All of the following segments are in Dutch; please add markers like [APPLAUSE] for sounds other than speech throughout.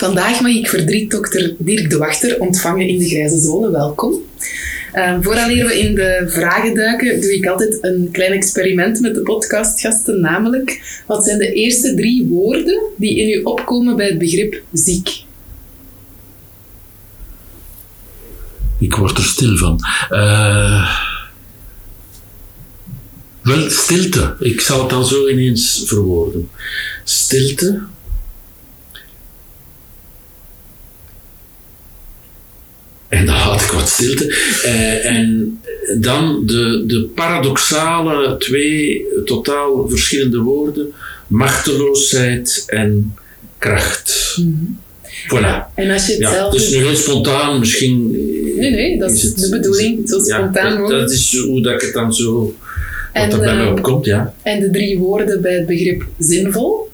Vandaag mag ik verdrietdokter Dirk de Wachter ontvangen in de Grijze Zone. Welkom. Uh, vooraleer we in de vragen duiken, doe ik altijd een klein experiment met de podcastgasten. Namelijk, wat zijn de eerste drie woorden die in u opkomen bij het begrip ziek? Ik word er stil van. Uh, wel, stilte. Ik zal het dan zo ineens verwoorden. Stilte. Wat stilte. Uh, en dan de, de paradoxale twee totaal verschillende woorden: machteloosheid en kracht. Mm -hmm. Voilà. En als je het ja, zelf... Dus nu heel spontaan, misschien. Nee, nee, dat is, het, de bedoeling. Zo spontaan ja, worden. Dat is hoe dat ik het dan zo. Wat En, er bij mij eh, opkomt, ja. En de drie woorden bij het begrip zinvol?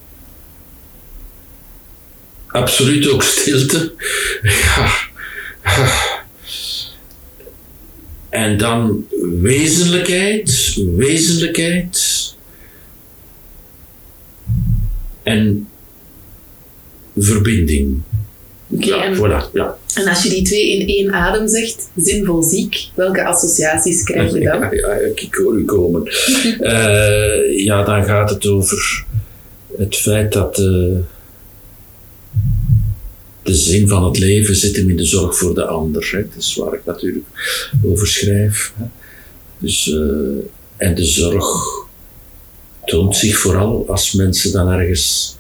Absoluut ook stilte. [LAUGHS] Ja. En dan wezenlijkheid, wezenlijkheid. En verbinding. Oké, ja, en, voilà, ja. en als je die twee in één adem zegt, zinvol ziek, welke associaties krijg je dan? [LAUGHS] Ja, ja, ik hoor u komen. [LAUGHS] Eh, ja, dan gaat het over het feit dat de, de zin van het leven zit hem in de zorg voor de ander. Hè. Dat is waar ik natuurlijk over schrijf. Hè. Dus, eh, en de zorg toont zich vooral als mensen dan ergens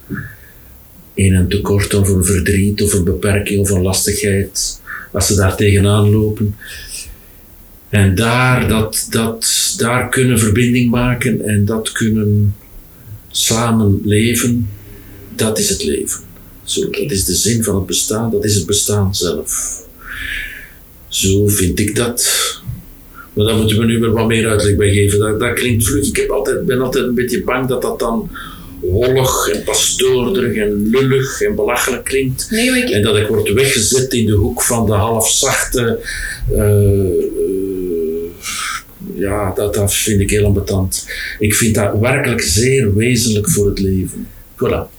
in een tekort of een verdriet of een beperking of een lastigheid, als ze daar tegenaan lopen. En daar, dat, dat, daar kunnen verbinding maken en dat kunnen samen leven, dat is het leven. Zo, dat is de zin van het bestaan, dat is het bestaan zelf. Zo vind ik dat. Maar daar moeten we nu weer wat meer uitleg bij geven. Dat, dat klinkt vlug. Ik heb altijd, ben altijd een beetje bang dat dat dan wollig en pastoorderig en lullig en belachelijk klinkt. Nee, maar ik, En dat ik word weggezet in de hoek van de halfzachte. eh, ja, dat, dat vind ik heel ambetant. Ik vind dat werkelijk zeer wezenlijk voor het leven. Voilà.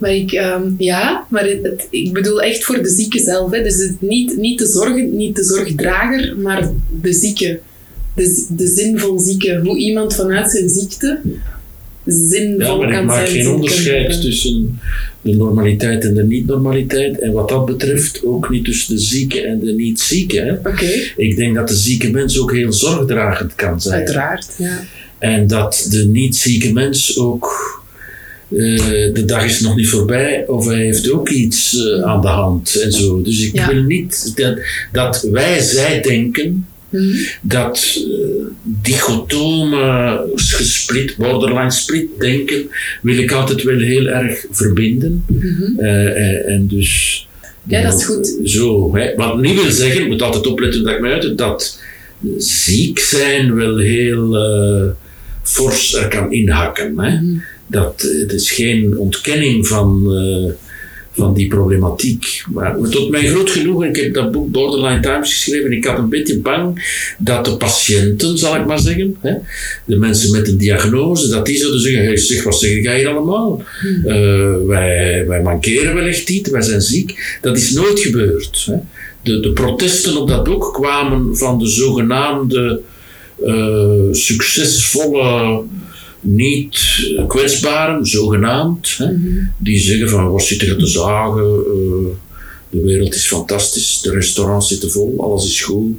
Maar ik ehm, ja, maar het, het- ik bedoel echt voor de zieke zelf. Hè. Dus het, niet, niet, de zorg, niet de zorgdrager, maar de zieke. De, de zinvol zieke. Hoe iemand vanuit zijn ziekte zinvol Ja, maar ik kan maak zijn. geen zin onderscheid kunnen tussen de normaliteit en de niet-normaliteit. En wat dat betreft ook niet tussen de zieke en de niet-zieke. hè. Oké, Ik denk dat de zieke mens ook heel zorgdragend kan zijn. uiteraard. Ja. En dat de niet-zieke mens ook. Eh, de dag is nog niet voorbij, of hij heeft ook iets eh, aan de hand en zo. Dus ik Ja. wil niet dat, dat wij, zij denken Mhm. dat uh, dichotome, gesplit, borderline split denken, wil ik altijd wel heel erg verbinden. Eh, en dus. Ja, dat is goed. Zo, hè. Wat niet wil zeggen, ik moet altijd opletten dat ik me uit, dat ziek zijn wel heel fors er kan inhakken. Hè. Mhm. Dat, het is geen ontkenning van, eh, van die problematiek. Maar tot mijn groot genoegen, ik heb dat boek Borderline Times geschreven, ik had een beetje bang dat de patiënten, zal ik maar zeggen, hè, de mensen met een diagnose, dat die zouden zeggen, zeg, wat zeg jij hier allemaal? Eh, wij, wij mankeren wellicht iets, wij zijn ziek. Dat is nooit gebeurd. Hè. De, de protesten op dat boek kwamen van de zogenaamde eh, succesvolle, niet kwetsbaren, zogenaamd. Hè, die zeggen van, wat zit er te zagen? eh, De wereld is fantastisch, de restaurants zitten vol, alles is goed.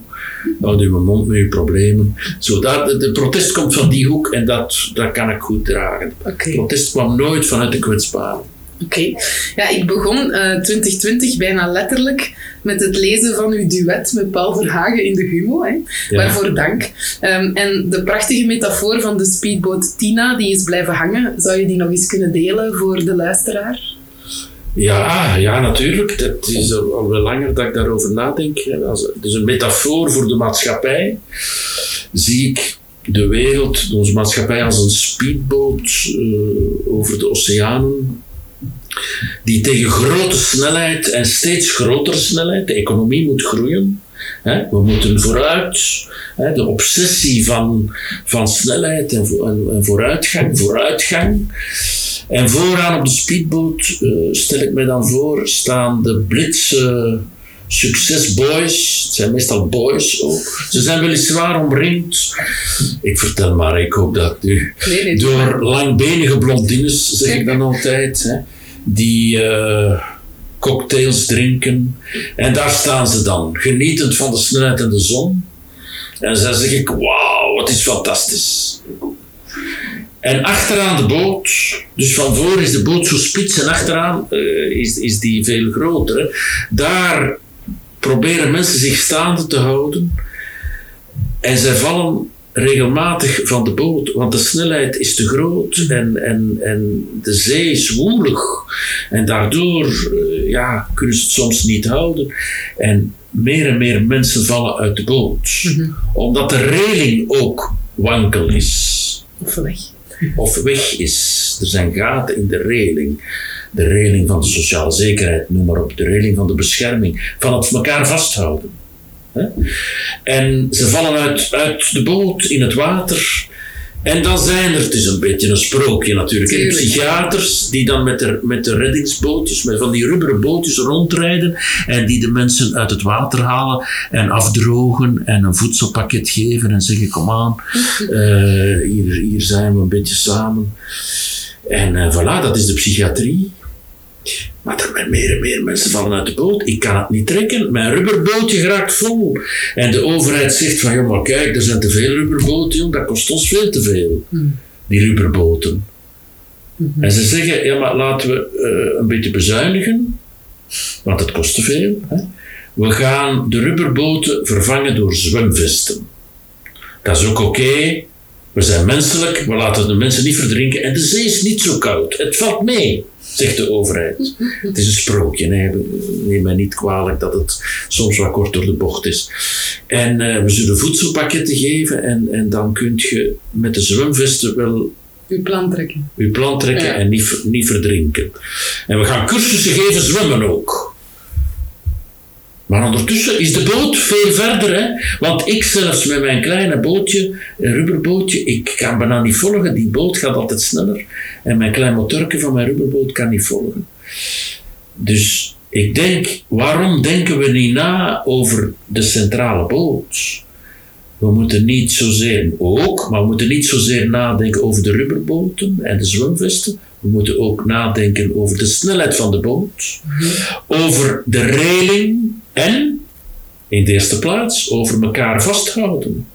Houd uw mond met uw problemen. Zo, dat, de, protest komt van die hoek en dat, dat kan ik goed dragen. Oké. Protest kwam nooit vanuit de kwetsbaren. Oké. Ja, ik begon eh 2020 bijna letterlijk met het lezen van uw duet met Paul Verhagen in de Humo. Hè. Waarvoor dank. Ehm, en de prachtige metafoor van de speedboot Tina, die is blijven hangen. Zou je die nog eens kunnen delen voor de luisteraar? Ja, ja, natuurlijk. Het is al wel langer dat ik daarover nadenk. Is een metafoor voor de maatschappij. Zie ik de wereld, onze maatschappij, als een speedboot eh, over de oceanen. Die tegen grote snelheid en steeds grotere snelheid, de economie moet groeien. Hè, we moeten vooruit. Hè, de obsessie van, van snelheid en, vo- en, en vooruitgang, vooruitgang. En vooraan op de speedboot, eh, stel ik me dan voor, staan de blitse succesboys. Het zijn meestal boys ook. Ze zijn weliswaar omringd. Ik vertel maar, ik hoop dat u. Nee, nee, Door langbenige blondines, zeg ik dan altijd. Hè, die eh, cocktails drinken. En daar staan ze dan, genietend van de snelheid en de zon. En dan zeg ik, wauw, wat is fantastisch. En achteraan de boot, dus van voor is de boot zo spits en achteraan eh, is, is die veel groter. hè. Daar proberen mensen zich staande te houden. En zij vallen regelmatig van de boot, want de snelheid is te groot en, en, en de zee is woelig. En daardoor eh, ja, kunnen ze het soms niet houden. En meer en meer mensen vallen uit de boot, omdat de reling ook wankel is Of weg. of weg is. Er zijn gaten in de reling. De reling van de sociale zekerheid, noem maar op. De reling van de bescherming, van het elkaar vasthouden. Hè? En ze vallen uit, uit de boot in het water. En dan zijn er, het is een beetje een sprookje natuurlijk, Tuurlijk. psychiaters die dan met de, met de reddingsbootjes, met van die rubberen bootjes rondrijden en die de mensen uit het water halen en afdrogen en een voedselpakket geven en zeggen, kom aan, [LAUGHS] eh, hier, hier zijn we een beetje samen. En eh, voilà, dat is de psychiatrie. Maar er zijn meer en meer mensen vallen uit de boot. Ik kan het niet trekken. Mijn rubberbootje raakt vol. En de overheid zegt van, ja maar kijk, er zijn te veel rubberboten, dat kost ons veel te veel. Die rubberboten. En ze zeggen, ja maar laten we eh, een beetje bezuinigen. Want het kost te veel. Hè. We gaan de rubberboten vervangen door zwemvesten. Dat is ook oké. We zijn menselijk, we laten de mensen niet verdrinken. En de zee is niet zo koud. Het valt mee, zegt de overheid. Het is een sprookje. Nee, neem mij niet kwalijk dat het soms wat kort door de bocht is. En eh, we zullen voedselpakketten geven. En, en dan kun je met de zwemvesten wel Uw plan trekken. je plan trekken Ja. en niet, niet verdrinken. En we gaan cursussen geven zwemmen ook. Maar ondertussen is de boot veel verder. Hè? Want ik zelfs met mijn kleine bootje, een rubberbootje, ik kan bijna niet volgen. Die boot gaat altijd sneller. En mijn klein motorke van mijn rubberboot kan niet volgen. Dus ik denk, waarom denken we niet na over de centrale boot? We moeten niet zozeer, ook, maar we moeten niet zozeer nadenken over de rubberboten en de zwemvesten. We moeten ook nadenken over de snelheid van de boot, over de reling en, in de eerste plaats, over elkaar vasthouden.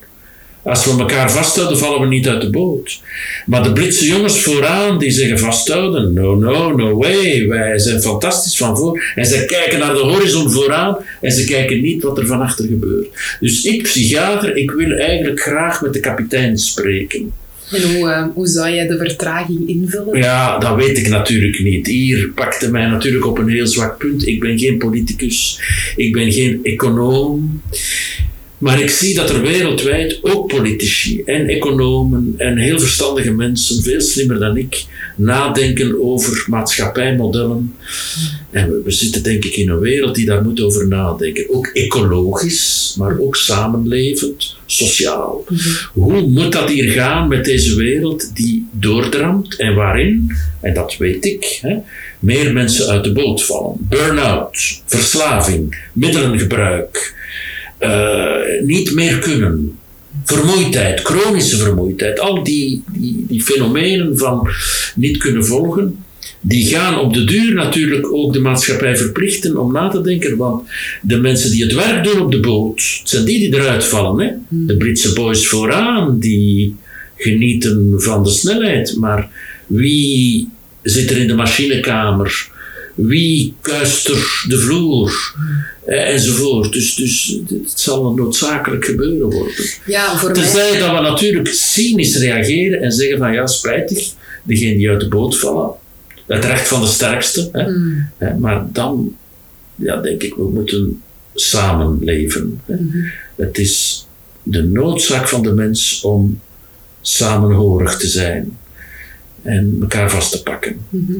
Als we elkaar vasthouden, vallen we niet uit de boot. Maar de Britse jongens vooraan, die zeggen vasthouden. No, no, no way. Wij zijn fantastisch van voor. En ze kijken naar de horizon vooraan en ze kijken niet wat er van achter gebeurt. Dus ik, psychiater, ik wil eigenlijk graag met de kapitein spreken. En hoe, eh, hoe zou jij de vertraging invullen? Ja, dat weet ik natuurlijk niet. Hier pakte mij natuurlijk op een heel zwak punt. Ik ben geen politicus, ik ben geen econoom. Maar ik zie dat er wereldwijd ook politici en economen en heel verstandige mensen, veel slimmer dan ik, nadenken over maatschappijmodellen. En we, we zitten denk ik in een wereld die daar moet over nadenken. Ook ecologisch, maar ook samenlevend, sociaal. Hoe moet dat hier gaan met deze wereld die doordramt en waarin, en dat weet ik, hè, meer mensen uit de boot vallen? Burn-out, verslaving, middelengebruik, eh, niet meer kunnen. Vermoeidheid, chronische vermoeidheid, al die, die, fenomenen van niet kunnen volgen, die gaan op de duur natuurlijk ook de maatschappij verplichten om na te denken. Want de mensen die het werk doen op de boot, het zijn die die eruit vallen. Hè? De Britse boys vooraan, die genieten van de snelheid. Maar wie zit er in de machinekamer? Wie kuist er de vloer? Eh, enzovoort. Dus, dus het zal noodzakelijk gebeuren worden. Ja, voor Tenzij mij... dat we natuurlijk cynisch reageren en zeggen van ja, spijtig, degene die uit de boot vallen, het recht van de sterkste. Hè? Mm. Hè, Maar dan, ja, denk ik, we moeten samenleven. Hè? Mhm. Het is de noodzaak van de mens om samenhorig te zijn en elkaar vast te pakken. Mhm.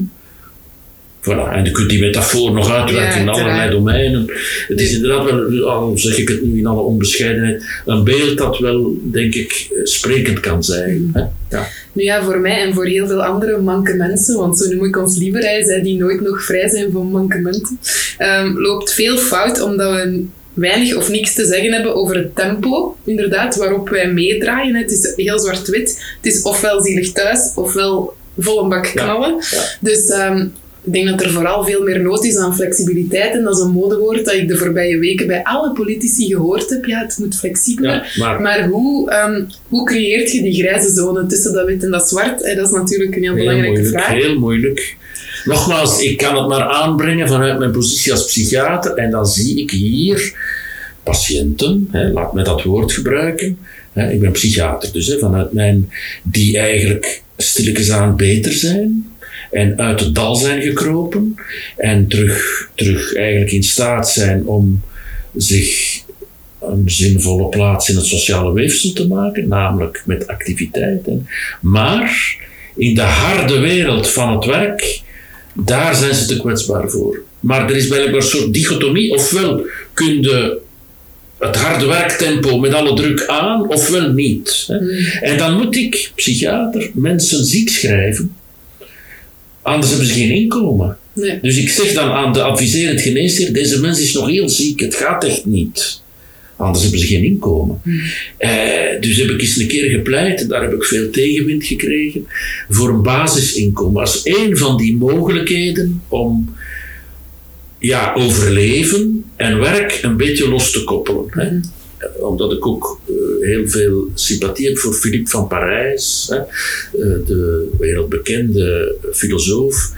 Voilà. En je kunt die metafoor nog uitwerken Ja, in allerlei domeinen. Het is inderdaad wel, al zeg ik het nu in alle onbescheidenheid, een beeld dat wel, denk ik, sprekend kan zijn. Hè? Ja. Nu ja, voor mij en voor heel veel andere manke mensen, want zo noem ik ons liever, hè, zij die nooit nog vrij zijn van mankementen, ehm, loopt veel fout omdat we weinig of niks te zeggen hebben over het tempo, inderdaad, waarop wij meedraaien. Het is heel zwart-wit. Het is ofwel zielig thuis, ofwel vol een bak knallen. ja. Dus ehm, ik denk dat er vooral veel meer nood is aan flexibiliteit. En dat is een modewoord dat ik de voorbije weken bij alle politici gehoord heb. Ja, het moet flexibeler. Ja, maar Maar hoe, ehm, hoe creëert je die grijze zone tussen dat wit en dat zwart? Eh, Dat is natuurlijk een heel heel belangrijke moeilijk, vraag. heel moeilijk. Nogmaals, ik kan het maar aanbrengen vanuit mijn positie als psychiater en dan zie ik hier patiënten, hè, laat me dat woord gebruiken. Hè, ik ben psychiater, dus hè, vanuit mijn, die eigenlijk stilletjes aan beter zijn en uit het dal zijn gekropen en terug, terug eigenlijk in staat zijn om zich een zinvolle plaats in het sociale weefsel te maken, namelijk met activiteiten. Maar in de harde wereld van het werk, daar zijn ze te kwetsbaar voor. Maar er is blijkbaar een soort dichotomie, ofwel kun je het harde werktempo met alle druk aan, ofwel niet. hè. En dan moet ik, psychiater, mensen ziek schrijven, anders hebben ze geen inkomen. Nee. Dus ik zeg dan aan de adviserend geneesheer, deze mens is nog heel ziek, het gaat echt niet. Anders hebben ze geen inkomen. Eh, dus heb ik eens een keer gepleit, daar heb ik veel tegenwind gekregen, voor een basisinkomen. Als een van die mogelijkheden om ja, overleven en werk een beetje los te koppelen. Hè. Eh, Omdat ik ook eh, heel veel sympathie heb voor Philippe van Parijs, eh, de wereldbekende filosoof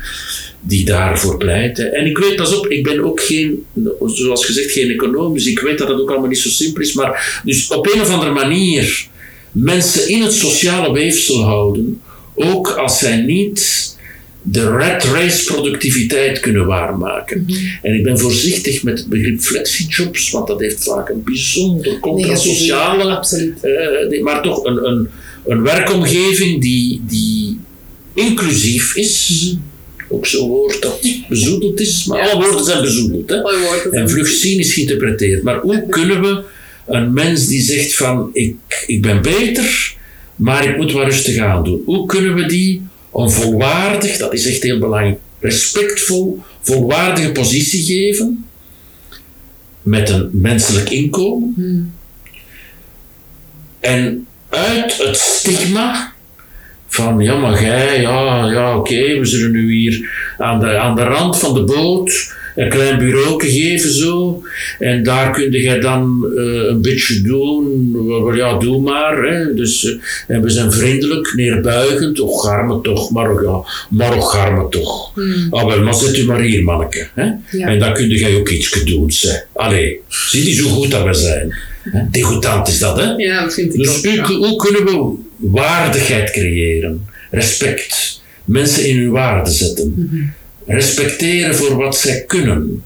die daarvoor pleiten. En ik weet, pas op, ik ben ook geen, zoals gezegd, geen econoom, dus ik weet dat het ook allemaal niet zo simpel is. Maar dus op een of andere manier mensen in het sociale weefsel houden, ook als zij niet de rat race productiviteit kunnen waarmaken. En ik ben voorzichtig met het begrip flexijobs, want dat heeft vaak een bijzonder contrasociale, eh, nee, maar toch een, een, een werkomgeving die, die inclusief is. Ook zo'n woord dat bezoedeld is, maar Ja. alle woorden zijn bezoedeld. Hè? En is- vlug cynisch geïnterpreteerd. Maar hoe [LAUGHS] kunnen we een mens die zegt van ik, ik ben beter, maar ik moet wat rustig aan doen. Hoe kunnen we die een volwaardig, dat is echt heel belangrijk, respectvol, volwaardige positie geven met een menselijk inkomen. En uit het stigma van ja, maar jij, ja, ja oké, we zullen nu hier aan de, aan de rand van de boot een klein bureau geven zo. En daar kun jij dan eh, een beetje doen. Ja, doe maar. Hè. Dus, eh, en we zijn vriendelijk, neerbuigend. Och, garme toch, maar, ja, maar och, garme toch. Ah, wel, maar zet u maar hier, manneke. Hè. Ja. En dan kun jij ook iets doen. Zeg. Allee, zie je zo goed dat we zijn. Degoutant is dat, hè? Ja, dat vind ik Dus ook. hoe kunnen we waardigheid creëren? Respect. Mensen in hun waarde zetten. Mhm. Respecteren voor wat zij kunnen.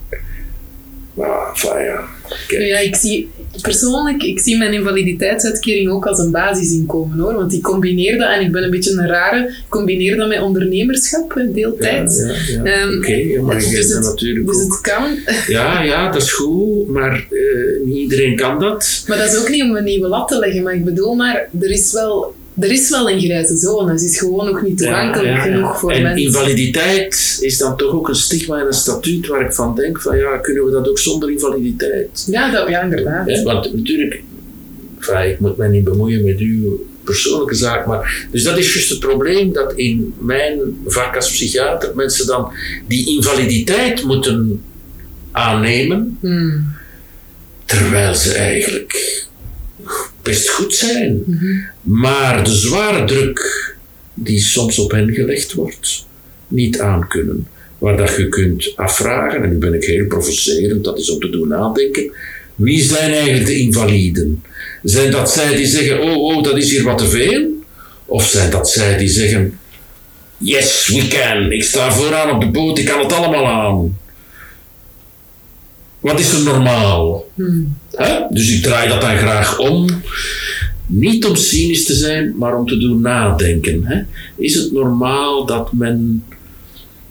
Maar, enfin, ja. Kijk. Ja, ik zie persoonlijk, ik zie mijn invaliditeitsuitkering ook als een basisinkomen hoor. Want ik combineer dat, en ik ben een beetje een rare, ik combineer dat met ondernemerschap, hè, deeltijds. Ja, ja, ja. Ehm, Oké, maar dus bent het- natuurlijk Dus ook... het kan. Ja, ja, dat is goed, maar eh, niet iedereen kan dat. Maar dat is ook niet om een nieuwe lat te leggen, maar ik bedoel maar, er is wel, er is wel een grijze zone. Het is gewoon nog niet toegankelijk Ja, ja, ja. genoeg voor en mensen. invaliditeit is dan toch ook een stigma en een statuut waar ik van denk van ja, kunnen we dat ook zonder invaliditeit? Ja, dat, ja, inderdaad. Want natuurlijk, enfin, ik moet mij niet bemoeien met uw persoonlijke zaak. Maar, dus dat is juist het probleem dat in mijn vak als psychiater mensen dan die invaliditeit moeten aannemen, Hmm. terwijl ze eigenlijk best goed zijn. Maar de zware druk die soms op hen gelegd wordt, niet aankunnen. Waar dat je kunt afvragen, en nu ben ik heel provocerend, dat is om te doen nadenken, wie zijn eigenlijk de invaliden? Zijn dat zij die zeggen, oh, oh, dat is hier wat te veel? Of zijn dat zij die zeggen, yes, we can, ik sta vooraan op de boot, ik kan het allemaal aan? Wat is er normaal? Hè? Dus ik draai dat dan graag om. Niet om cynisch te zijn, maar om te doen nadenken. Hè? Is het normaal dat men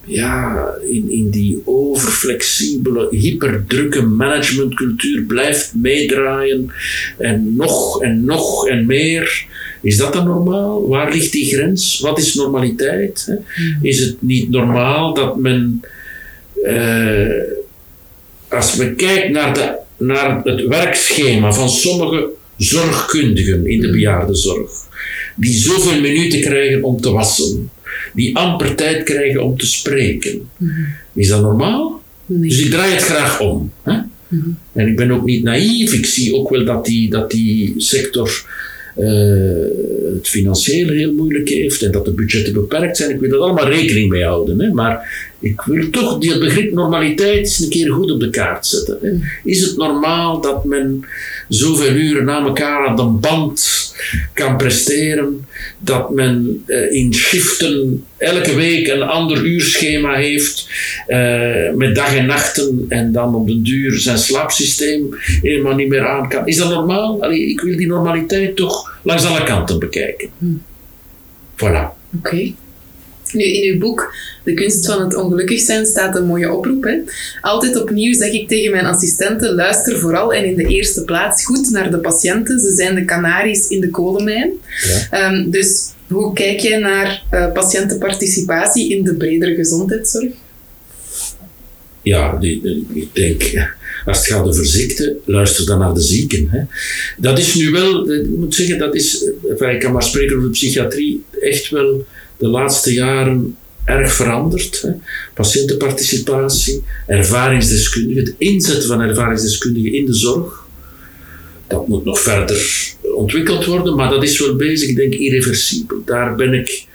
ja, in, in die overflexibele, hyperdrukke managementcultuur blijft meedraaien en nog en nog en meer? Is dat dan normaal? Waar ligt die grens? Wat is normaliteit? Hè? Is het niet normaal dat men. eh, als men kijkt naar, de, naar het werkschema van sommige zorgkundigen in de bejaardenzorg, die zoveel minuten krijgen om te wassen, die amper tijd krijgen om te spreken, is dat normaal? Nee. Dus ik draai het graag om. Hè? En ik ben ook niet naïef, ik zie ook wel dat die, dat die sector eh, het financieel heel moeilijk heeft en dat de budgetten beperkt zijn. Ik wil er allemaal rekening mee houden. Hè? Maar ik wil toch die begrip normaliteit eens een keer goed op de kaart zetten. Hè? Is het normaal dat men zoveel uren na elkaar aan de band kan presteren, dat men eh, in shiften elke week een ander uurschema heeft eh, met dag en nachten en dan op den duur zijn slaapsysteem helemaal niet meer aan kan. Is dat normaal? Allee, ik wil die normaliteit toch langs alle kanten bekijken. Voilà. Oké. Nu, in uw boek De kunst van het ongelukkig zijn staat een mooie oproep. Hè? Altijd opnieuw zeg ik tegen mijn assistenten, luister vooral en in de eerste plaats goed naar de patiënten. Ze zijn de kanaries in de kolenmijn. Ja. Ehm, dus hoe kijk jij naar eh, patiëntenparticipatie in de bredere gezondheidszorg? Ja, die, die- ik denk, als het gaat over ziekte, luister dan naar de zieken. Hè. Dat is nu wel, ik moet zeggen, dat is, enfin, ik kan maar spreken over de psychiatrie, echt wel de laatste jaren erg veranderd. Hè. Patiëntenparticipatie, ervaringsdeskundigen, het inzetten van ervaringsdeskundigen in de zorg. Dat moet nog verder ontwikkeld worden, maar dat is wel bezig, ik denk irreversibel. Daar ben ik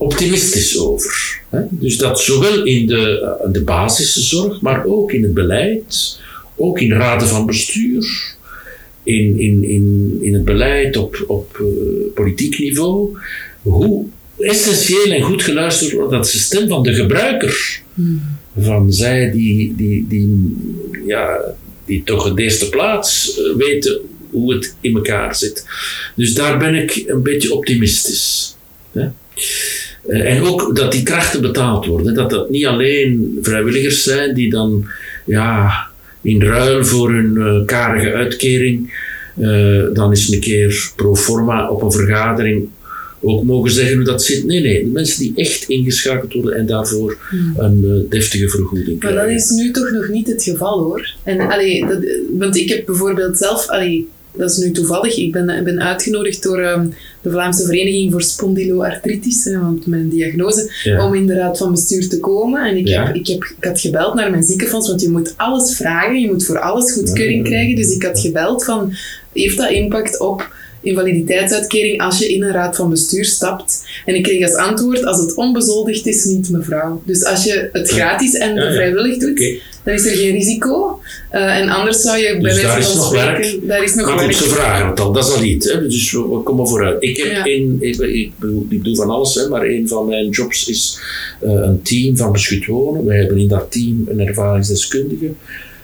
optimistisch over. Hè? Dus dat zowel in de, eh, de basiszorg, maar ook in het beleid, ook in raden van bestuur, in, in, in, in het beleid op, op eh, politiek niveau, hoe essentieel en goed geluisterd wordt dat is de stem van de gebruiker. Van zij die, die, die, ja, die toch in de eerste plaats eh, weten hoe het in elkaar zit. Dus daar ben ik een beetje optimistisch. Hè? Eh, En ook dat die krachten betaald worden. Dat dat niet alleen vrijwilligers zijn die dan ja, in ruil voor hun eh, karige uitkering eh, dan eens een keer pro forma op een vergadering ook mogen zeggen hoe dat zit. Nee, nee, de mensen die echt ingeschakeld worden en daarvoor een eh, deftige vergoeding Maar krijgen. dat is nu toch nog niet het geval hoor. En, allee, dat, want ik heb bijvoorbeeld zelf, allee, dat is nu toevallig, ik ben, ik ben uitgenodigd door ehm, de Vlaamse Vereniging voor Spondyloartritis, hè, want mijn diagnose, Ja. om in de raad van bestuur te komen. En ik, Ja. heb, ik, heb, ik had gebeld naar mijn ziekenfonds, want je moet alles vragen, je moet voor alles goedkeuring Ja. krijgen. Dus ik had gebeld van, heeft dat impact op invaliditeitsuitkering als je in een raad van bestuur stapt? En ik kreeg als antwoord, als het onbezoldigd is, niet mevrouw. Dus als je het gratis en vrijwillig doet. Dan is er geen risico. Eh, en anders zou je bij Dus daar wijze is van werk. spreken... Daar is nog Maar goed, ze vragen het al, dat is al iets. Hè? Dus we, komen vooruit. Ik, heb Ja. ik, ik, bedoel, ik doe van alles, hè, maar een van mijn jobs is eh, een team van beschut wonen. We hebben in dat team een ervaringsdeskundige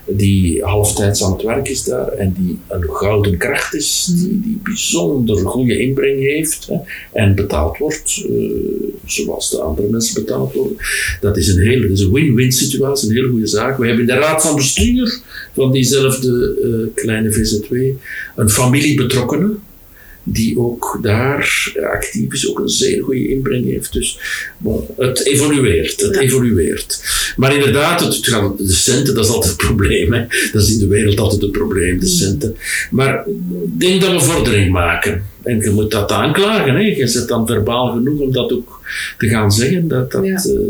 die halftijds aan het werk is daar en die een gouden kracht is, die, die bijzonder goede inbreng heeft en betaald wordt, eh, zoals de andere mensen betaald worden. Dat is een is een win-win situatie, een hele goede zaak. We hebben in de raad van bestuur van diezelfde eh, kleine VZW een familiebetrokkene die ook daar eh, actief is, ook een zeer goede inbreng heeft. Dus bon, het evolueert, het Ja. evolueert. Maar inderdaad, het, gaat- de centen, dat is altijd het probleem. Hè. Dat is in de wereld altijd het probleem, de centen. Maar ik denk dat we vordering maken. En je moet dat aanklagen. Hè. Je zit dan verbaal genoeg om dat ook te gaan zeggen. Dat, dat, Ja. ja.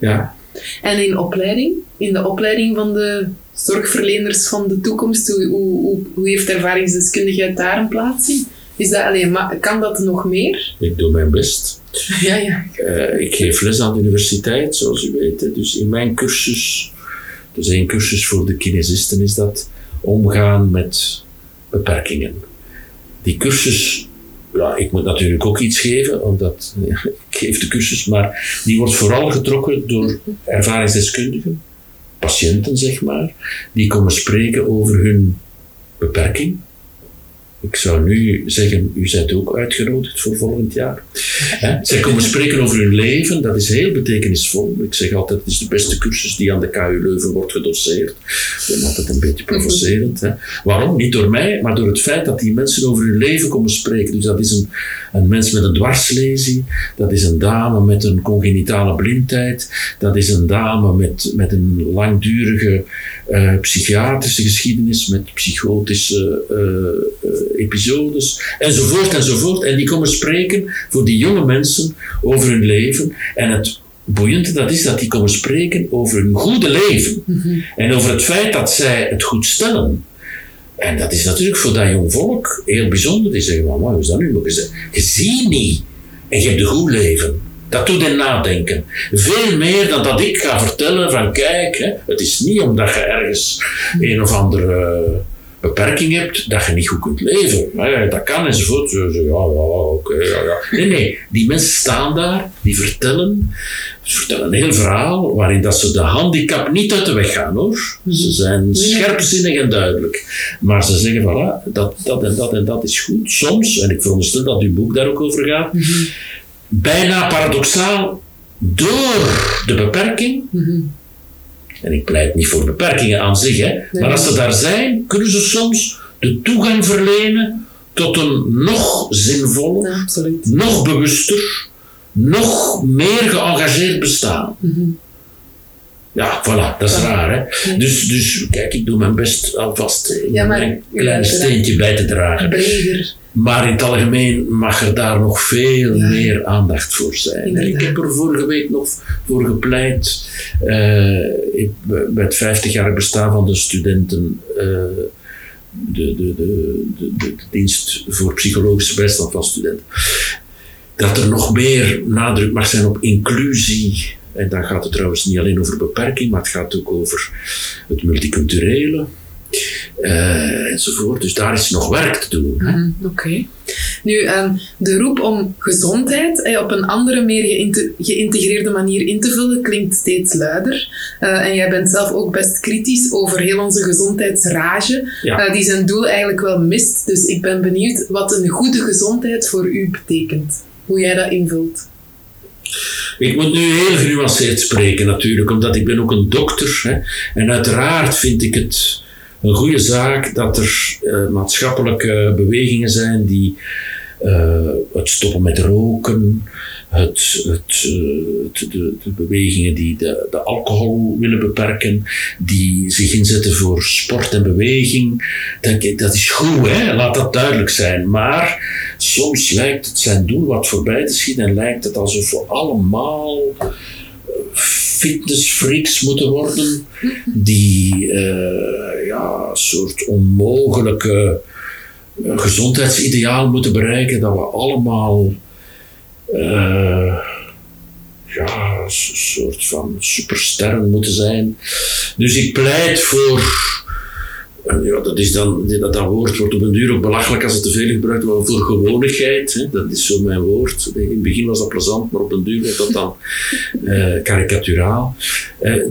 ja. En in opleiding, in de opleiding van de zorgverleners van de toekomst, hoe, hoe, hoe, hoe heeft ervaringsdeskundigheid daar een plaats in? Is dat alleen, maar kan dat nog meer? Ik doe mijn best. [LAUGHS] Ja, ja. Eh, ik geef les aan de universiteit, zoals u weet. Dus in mijn cursus, dus één cursus voor de kinesisten is dat, omgaan met beperkingen. Die cursus, ja, ik moet natuurlijk ook iets geven, omdat [LAUGHS] ja, ik geef de cursus, maar die wordt vooral getrokken door ervaringsdeskundigen, patiënten zeg maar, die komen spreken over hun beperking. Ik zou nu zeggen, u bent ook uitgenodigd voor volgend jaar. Hè? Zij komen spreken over hun leven, dat is heel betekenisvol. Ik zeg altijd, het is de beste cursus die aan de KU Leuven wordt gedoseerd. Ik ben altijd een beetje provocerend. Waarom? Niet door mij, maar door het feit dat die mensen over hun leven komen spreken. Dus dat is een, een mens met een dwarslesie, dat is een dame met een congenitale blindheid, dat is een dame met, met een langdurige eh, psychiatrische geschiedenis, met psychotische eh, episodes, enzovoort, enzovoort. En die komen spreken voor die jonge mensen over hun leven. En het boeiende dat is dat die komen spreken over hun goede leven. En over het feit dat zij het goed stellen. En dat is natuurlijk voor dat jong volk heel bijzonder. Die zeggen van, wat is dat nu? Maar je, je ziet niet. En je hebt een goed leven. Dat doet hen nadenken. Veel meer dan dat ik ga vertellen van kijk, hè, het is niet omdat je ergens een of andere beperking hebt, dat je niet goed kunt leven. Hè, dat kan enzovoort. Ja, ja, oké, ja, ja. Nee, nee, die mensen staan daar, die vertellen, ze vertellen een heel verhaal waarin dat ze de handicap niet uit de weg gaan hoor. Ze zijn scherpzinnig en duidelijk. Maar ze zeggen, voilà, dat, dat en dat en dat is goed. Soms, en ik veronderstel dat uw boek daar ook over gaat, bijna paradoxaal door de beperking. En ik pleit niet voor beperkingen aan zich, hè, maar als ze daar zijn, kunnen ze soms de toegang verlenen tot een nog zinvoller, Ja, nog bewuster, nog meer geëngageerd bestaan. Ja, voilà, dat is raar, hè. Dus, dus kijk, ik doe mijn best alvast eh, Ja, maar- mijn klein steentje bij te dragen. Breder. Maar in het algemeen mag er daar nog veel meer aandacht voor zijn. Ik heb er vorige week nog voor gepleit, eh, ik, bij het 50-jarig bestaan van de studenten, eh, de, de, de, de, de dienst voor psychologische bijstand van studenten, dat er nog meer nadruk mag zijn op inclusie. En dan gaat het trouwens niet alleen over beperking, maar het gaat ook over het multiculturele. eh, enzovoort. Dus daar is nog werk te doen. Mhm, Oké. Nu, ehm, de roep om gezondheid eh, op een andere, meer geïnte- geïntegreerde manier in te vullen klinkt steeds luider. Eh, en jij bent zelf ook best kritisch over heel onze gezondheidsrage, Ja. die zijn doel eigenlijk wel mist. Dus ik ben benieuwd wat een goede gezondheid voor u betekent. Hoe jij dat invult. Ik moet nu heel genuanceerd spreken natuurlijk, omdat ik ben ook een dokter. Hè, en uiteraard vind ik het een goede zaak dat er eh, maatschappelijke bewegingen zijn die eh, het stoppen met roken, het, eh, het- de, de bewegingen die de, de alcohol willen beperken, die zich inzetten voor sport en beweging. Dat, dat is goed, hè? laat dat duidelijk zijn. Maar soms lijkt het zijn doel wat voorbij te schieten en lijkt het alsof we allemaal fitnessfreaks moeten worden, die eh, ja, een soort onmogelijke eh, gezondheidsideaal moeten bereiken, dat we allemaal eh, ja, een soort van supersterren moeten zijn. Dus ik pleit voor ja, dat, is dan, dat, dat woord wordt op een duur ook belachelijk als het te veel gebruikt wordt, voor gewonigheid, hè, dat is zo mijn woord. In het begin was dat plezant, maar op een duur werd dat dan eh karikaturaal. Eh,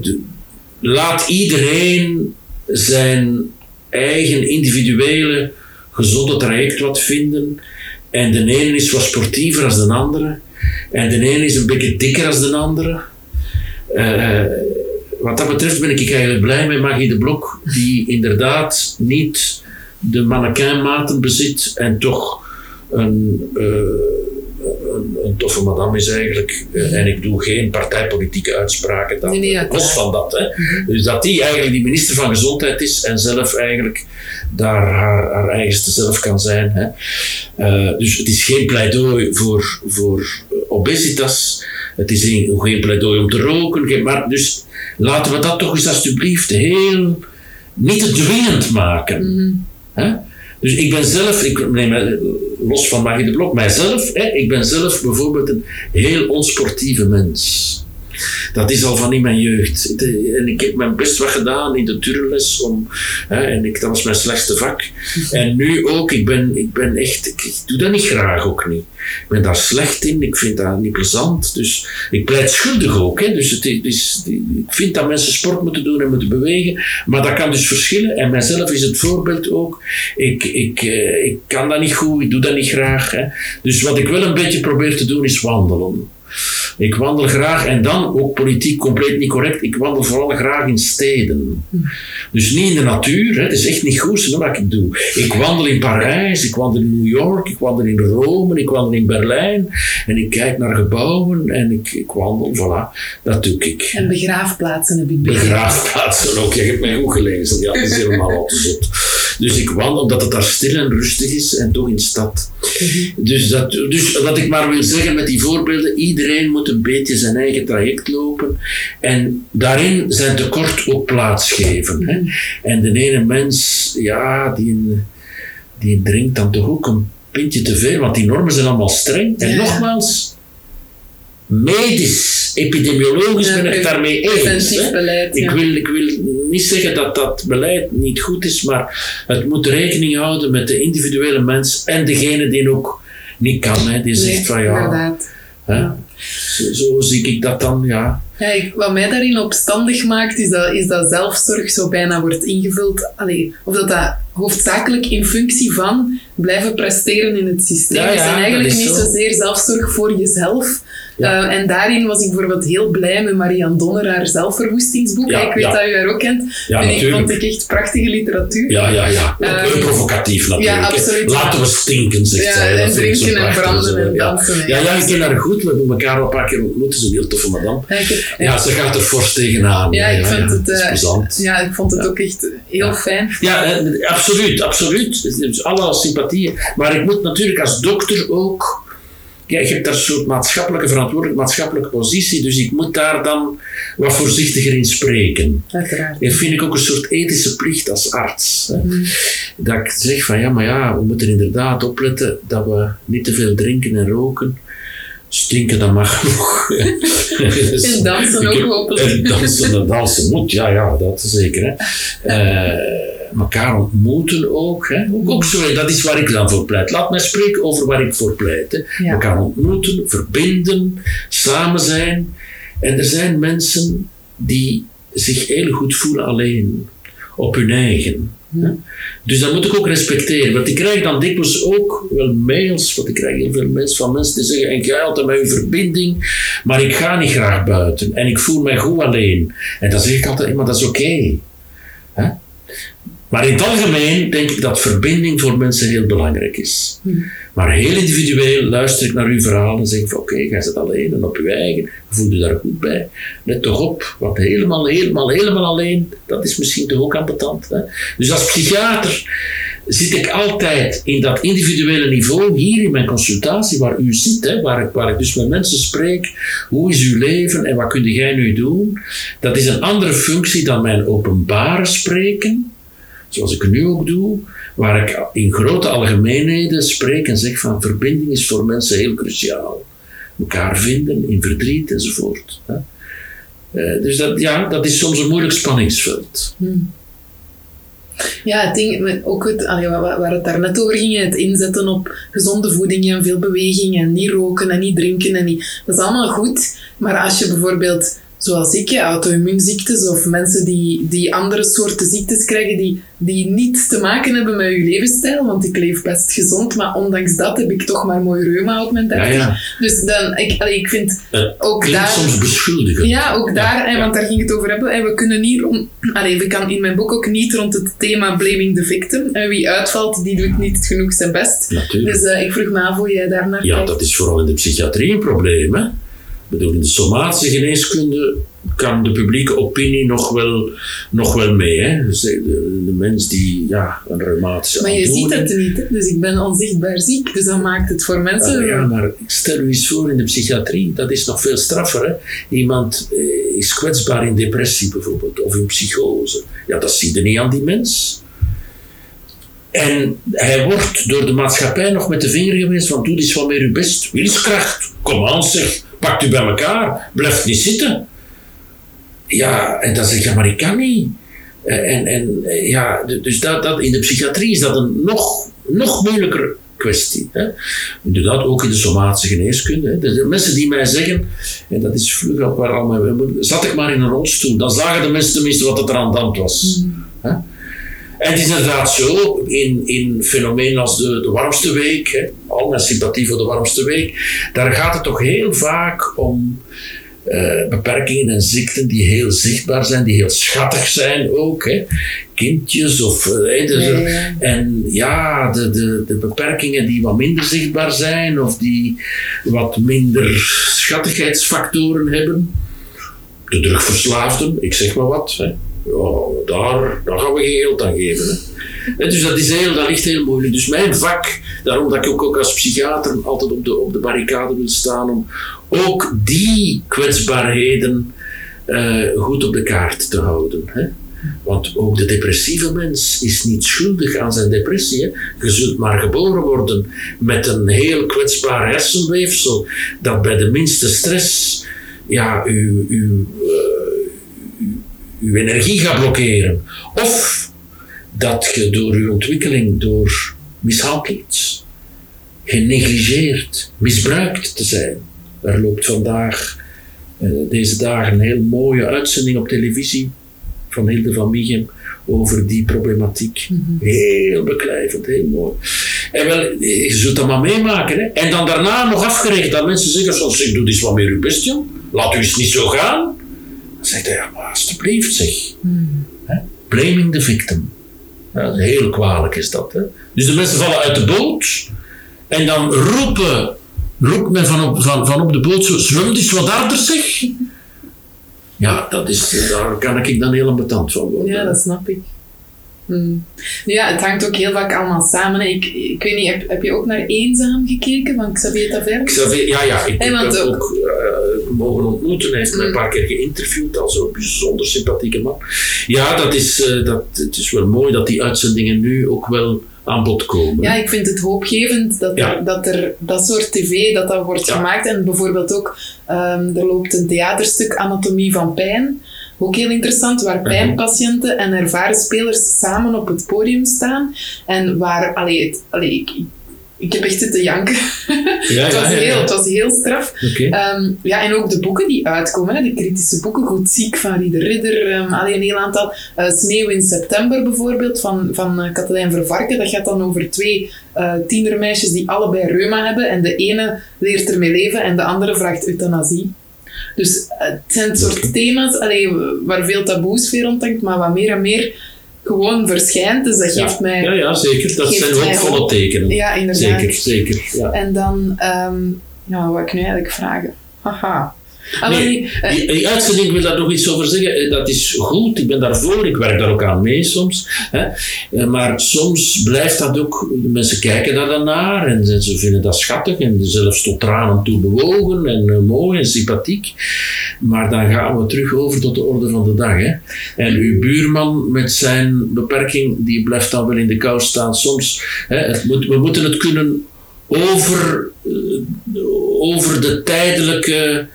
laat iedereen zijn eigen individuele gezonde traject wat vinden. En de ene is wat sportiever dan de andere. En de ene is een beetje dikker dan de andere. Eh, wat dat betreft ben ik eigenlijk blij met Maggie de Blok, die inderdaad niet de mannequinmaten bezit en toch een, eh, toffe madame is eigenlijk, eh, en ik doe geen partijpolitieke uitspraken, dat, Nee, nee, los van dat. Hè. Dus dat die eigenlijk die minister van Gezondheid is en zelf eigenlijk daar haar, haar eigenste zelf kan zijn. Hè. Eh, dus het is geen pleidooi voor, voor obesitas, het is geen, geen pleidooi om te roken, geen- maar dus laten we dat toch eens alsjeblieft heel, niet te dwingend maken. Hè? Dus ik ben zelf, ik neem los van Magie de Blok, mijzelf, hè, ik ben zelf bijvoorbeeld een heel onsportieve mens. Dat is al van in mijn jeugd. En ik heb mijn best wat gedaan in de turnles. Om, hè, en ik, dat was mijn slechtste vak. En nu ook, ik ben, ik ben echt, ik, ik doe dat niet graag ook niet. Ik ben daar slecht in, ik vind dat niet plezant. Dus ik pleit schuldig ook. Hè. Dus het is, ik vind dat mensen sport moeten doen en moeten bewegen. Maar dat kan dus verschillen. En mijzelf is het voorbeeld ook. Ik, ik, eh, ik kan dat niet goed, ik doe dat niet graag. Hè. Dus wat ik wel een beetje probeer te doen is wandelen. Ik wandel graag en dan ook politiek compleet niet correct. Ik wandel vooral graag in steden. Dus niet in de natuur, hè. het is echt niet goed wat ik doe. Ik wandel in Parijs, ik wandel in New York, ik wandel in Rome, ik wandel in Berlijn. En ik kijk naar gebouwen en ik, ik wandel, voilà, dat doe ik. En begraafplaatsen heb ik begrepen. Begraafplaatsen ook, je hebt mij goed gelezen. Ja, dat is helemaal zot. Dus ik wandel omdat het daar stil en rustig is en toch in stad. Dus, dat, dus wat ik maar wil zeggen met die voorbeelden, iedereen moet een beetje zijn eigen traject lopen en daarin zijn tekort ook plaats geven. Hè. En de ene mens, ja, die, die drinkt dan toch ook een pintje te veel, want die normen zijn allemaal streng. En Ja. nogmaals, medisch, epidemiologisch ben ik het daarmee eens. Beleid. Ik wil, ik wil niet zeggen dat dat beleid niet goed is, maar het moet rekening houden met de individuele mens en degene die ook niet kan. Hè, die Nee, zegt van ja, inderdaad. hè, zo, zo zie ik dat dan, ja. Ja, ik- wat mij daarin opstandig maakt, is dat, is dat zelfzorg zo bijna wordt ingevuld. Allee, of dat dat hoofdzakelijk in functie van blijven presteren in het systeem Ja, is. ja, En eigenlijk niet zo. zozeer zelfzorg voor jezelf. Ja. Eh, en daarin was ik bijvoorbeeld heel blij met Marianne Donner, haar zelfverwoestingsboek. Ja, ik weet dat u haar ook kent. Ja, ik, vond ik echt prachtige literatuur. Ja, ja, ja. Ehm, heel provocatief natuurlijk. absoluut. Laten we stinken, zegt Ja, zij. en Dat drinken en branden en ja. dansen, Ja, ja. ik ken haar goed. We hebben elkaar al een paar keer ontmoet. Ze is een heel toffe madame. Ja, ze gaat er fors tegenaan. Ja, ik vind het, eh, ja, ik vond het ook echt heel fijn. Ja, eh, absoluut, absoluut. Dus alle sympathieën. Maar ik moet natuurlijk als dokter ook. Ja, je hebt daar een soort maatschappelijke verantwoordelijke maatschappelijke positie, dus ik moet daar dan wat voorzichtiger in spreken. Uiteraard. Dat vind ik ook een soort ethische plicht als arts. Hè. Mm. Dat ik zeg van ja, maar ja, we moeten inderdaad opletten dat we niet te veel drinken en roken. Stinken, dat mag nog. [LAUGHS] En dansen Ik ook heb- hopelijk. En dansen, en dansen moet, ja, ja, dat is zeker. Hè. Eh, elkaar ontmoeten ook, hè. Ook, ook zo, dat is waar ik dan voor pleit. Laat mij spreken over waar ik voor pleit. Ja. Elkaar ontmoeten, verbinden, samen zijn. En er zijn mensen die zich heel goed voelen alleen, op hun eigen. hè. Dus dat moet ik ook respecteren. Want ik krijg dan dikwijls ook wel mails, want ik krijg heel veel mails van mensen die zeggen, en jij altijd met je verbinding, maar ik ga niet graag buiten en ik voel mij goed alleen. En dan zeg ik altijd, maar dat is oké. Maar in het algemeen denk ik dat verbinding voor mensen heel belangrijk is. Maar heel individueel luister ik naar uw verhaal en zeg ik van oké, jij zit alleen en op je eigen, je voelt je daar goed bij. Let toch op, want helemaal, helemaal, helemaal alleen, dat is misschien toch ook ambetant. Hè? Dus als psychiater zit ik altijd in dat individuele niveau, hier in mijn consultatie, waar u zit, hè, waar, ik, waar ik dus met mensen spreek, hoe is uw leven en wat kun jij nu doen? Dat is een andere functie dan mijn openbare spreken, zoals ik nu ook doe, waar ik in grote algemeenheden spreek en zeg van verbinding is voor mensen heel cruciaal. Elkaar vinden in verdriet enzovoort. hè. Eh, dus dat, ja, dat is soms een moeilijk spanningsveld. Ja, het ding, ook het, waar het daarnet over ging, het inzetten op gezonde voeding en veel beweging en niet roken en niet drinken en niet, dat is allemaal goed. Maar als je bijvoorbeeld zoals ik, auto-immuunziektes of mensen die, die andere soorten ziektes krijgen die, die niets te maken hebben met je levensstijl, want ik leef best gezond, maar ondanks dat heb ik toch maar mooi reuma op mijn 30. Ja, ja. Dus dan, ik, allee, ik vind Het ook daar... soms beschuldigend. Ja, ook daar, ja. want daar ging het over hebben. En we kunnen niet rond, allee, we kan in mijn boek ook niet rond het thema blaming the victim. En wie uitvalt, die doet niet genoeg zijn best. Natuurlijk. Dus eh, ik vroeg me af hoe jij daar naar Ja, kijkt. dat is vooral in de psychiatrie een probleem. Hè? Bedoel, in de somatische geneeskunde kan de publieke opinie nog wel, nog wel mee. Hè? Dus de, mens die ja, een reumatische Maar je ziet het niet, hè? dus ik ben onzichtbaar ziek. Dus dat maakt het voor mensen... Ah, ja, maar stel u eens voor in de psychiatrie, dat is nog veel straffer. Hè? Iemand eh, is kwetsbaar in depressie bijvoorbeeld, of in psychose. Ja, dat zie je niet aan die mens. En hij wordt door de maatschappij nog met de vinger gewezen van doe eens wat meer uw best. Wilskracht, kom aan zeg, pakt u bij elkaar, blijf niet zitten. Ja, en dan zeg je, maar ik kan niet. Eh, En, en eh, ja, dus dat, dat, in de psychiatrie is dat een nog, nog moeilijker kwestie. Hè. Inderdaad, ook in de somatische geneeskunde. Hè. De mensen die mij zeggen, en dat is vroeger ook waar al mijn, zat ik maar in een rolstoel, dan zagen de mensen tenminste wat er aan de hand was. Hè. En het is inderdaad zo, in, in fenomenen als de, de warmste week, hè, al mijn sympathie voor de warmste week, daar gaat het toch heel vaak om eh, beperkingen en ziekten die heel zichtbaar zijn, die heel schattig zijn ook. Hè. Kindjes of... dus, ja, ja. En ja, de, de, de beperkingen die wat minder zichtbaar zijn of die wat minder schattigheidsfactoren hebben. De drugverslaafden, ik zeg maar wat. Hè. Ja, daar, daar gaan we geen geld aan geven. Hè. Hè, Dus dat, is heel, dat ligt heel moeilijk. Dus mijn vak, daarom dat ik ook, ook als psychiater altijd op de, op de barricade wil staan, om ook die kwetsbaarheden eh, goed op de kaart te houden. Hè. Want ook de depressieve mens is niet schuldig aan zijn depressie. Hè. Je zult maar geboren worden met een heel kwetsbaar hersenweefsel dat bij de minste stress ja, uw, uw, energie gaat blokkeren. Of dat je door uw ontwikkeling, door mishandeld, genegligeerd, misbruikt te zijn. Er loopt vandaag, eh, deze dagen, een heel mooie uitzending op televisie van Hilde van Mieghem over die problematiek. Heel beklijvend, heel mooi. En wel, je zult dat maar meemaken. Hè? En dan daarna nog afgerekend dat mensen zeggen zoals zeg, doe eens wat meer uw best, jong. Laat u eens niet zo gaan. Zegt hij, ja, maar alsjeblieft zeg. Hè? Blaming the victim. Ja, heel kwalijk is dat. Hè? Dus de mensen vallen uit de boot en dan roepen, roept men van op, van, van op de boot zo, zwem eens wat harder zeg. Ja, dat is, daar kan ik dan heel ambetant van worden. Ja, dat snap ik. Hmm. Ja, het hangt ook heel vaak allemaal samen. Ik, ik weet niet, heb, heb je ook naar Eenzaam gekeken van Xavier? Xavier, ja, ja, ik heb hem ook- ook eh, mogen ontmoeten. Hij heeft mij een paar keer geïnterviewd als een bijzonder sympathieke man. Ja, dat is, eh, dat, het is wel mooi dat die uitzendingen nu ook wel aan bod komen. Ja, ik vind het hoopgevend dat, Ja. er, dat er dat soort tv dat dat wordt Ja. gemaakt. En bijvoorbeeld ook, ehm, er loopt een theaterstuk Anatomie van Pijn. Ook heel interessant, waar Mhm. pijnpatiënten en ervaren spelers samen op het podium staan. En waar, allee, het, allee, ik, ik, heb echt zitten janken. [LAUGHS] ja, het, was ja, ja, heel, het was heel straf. Ehm, ja, en ook de boeken die uitkomen, hè, de kritische boeken, Goed Ziek van Rieder Ridder, ehm, een heel aantal. Eh, Sneeuw in september bijvoorbeeld, van, van Katelijn Vervarken. Dat gaat dan over twee eh, tienermeisjes die allebei reuma hebben. En de ene leert ermee leven en de andere vraagt euthanasie. Dus eh, het zijn het soort thema's allee, waar veel taboes weer rondhangt, maar wat meer en meer gewoon verschijnt. Dus dat geeft ja. mij... ja, ja, zeker. Dat zijn hoopvolle hoop. tekenen. Ja, inderdaad. zeker, zeker. Ja. En dan, ehm ja, wat ik nu eigenlijk vragen? Haha. Nee, die, eh, uitzending, ik wil daar nog iets over zeggen. Eh, Dat is goed, ik ben daarvoor, ik werk daar ook aan mee soms. Hè. Eh, Maar soms blijft dat ook, mensen kijken daar dan naar en ze- vinden dat schattig en zelfs tot tranen toe bewogen en eh, mooi en sympathiek. Maar dan gaan we terug over tot de orde van de dag. Hè. En uw buurman met zijn beperking, die blijft dan wel in de kou staan. Soms, hè, het moet, we moeten het kunnen over, eh, over de tijdelijke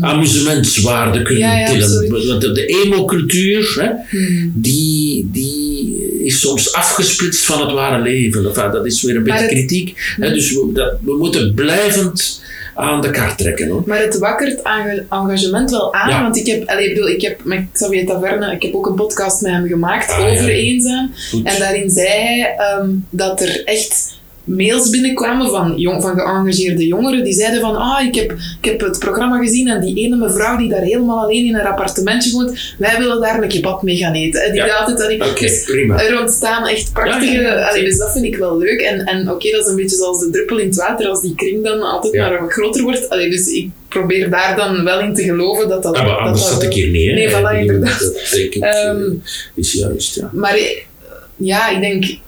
amusementswaarde kunnen. Ja, ja, tillen. Want de, de emo-cultuur, hè, Hmm. die, die is soms afgesplitst van het ware leven. Enfin, dat is weer een beetje het- kritiek. Hè, dus we, dat, we moeten blijvend aan de kaart trekken. Hoor. Maar het wakkert enga- engagement wel aan, Ja. want ik heb, allee, ik bedoel, ik heb met Xavier Taverne, ik heb ook een podcast met hem gemaakt Ah, ja. over eenzaam. Goed. En daarin zei hij ehm, dat er echt mails binnenkwamen van, jong, van geëngageerde jongeren die zeiden van ah, ik heb, ik heb het programma gezien en die ene mevrouw die daar helemaal alleen in haar appartementje woont, wij willen daar een kebab mee gaan eten. En die Ja. altijd Oké, dus prima. er ontstaan echt prachtige... Ja, ja, ja, allee, dus dat vind ik wel leuk. En, en oké, dat is een beetje zoals de druppel in het water, als die kring dan altijd maar wat groter wordt. Allee, dus ik probeer daar dan wel in te geloven dat dat... Ja, maar dat anders dat zat ik hier niet. Hè. Nee, voilà, inderdaad. Dat denk ik Ehm, eh, is juist, ja. Maar eh, ja, ik denk...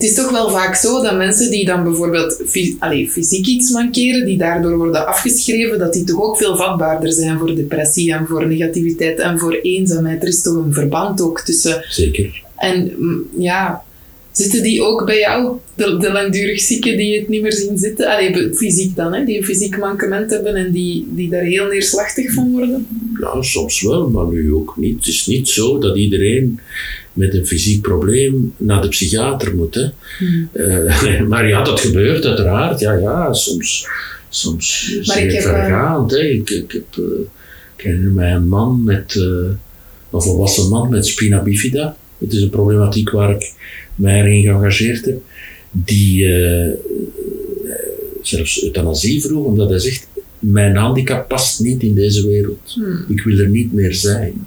Het is toch wel vaak zo dat mensen die dan bijvoorbeeld fys- allee, fysiek iets mankeren, die daardoor worden afgeschreven, dat die toch ook veel vatbaarder zijn voor depressie en voor negativiteit en voor eenzaamheid. Er is toch een verband ook tussen Zeker. En mm, ja, zitten die ook bij jou? De, de langdurig zieken die het niet meer zien zitten? Allee, fysiek dan, hè? die een fysiek mankement hebben en die, die daar heel neerslachtig van worden? Ja, soms wel, maar nu ook niet. Het is niet zo dat iedereen met een fysiek probleem naar de psychiater moet. Hè. Eh, [LAUGHS] maar ja, dat gebeurt uiteraard. Ja, ja, soms, soms Maar zeer ik eh, vergaand. hè. Ik, ik, heb, eh, ik herinner mij een man met, eh, een volwassen man met spina bifida. Het is een problematiek waar ik mij in geëngageerd heb. Die zelfs euthanasie vroeg, omdat hij zegt: Mijn handicap past niet in deze wereld. Hmm. Ik wil er niet meer zijn.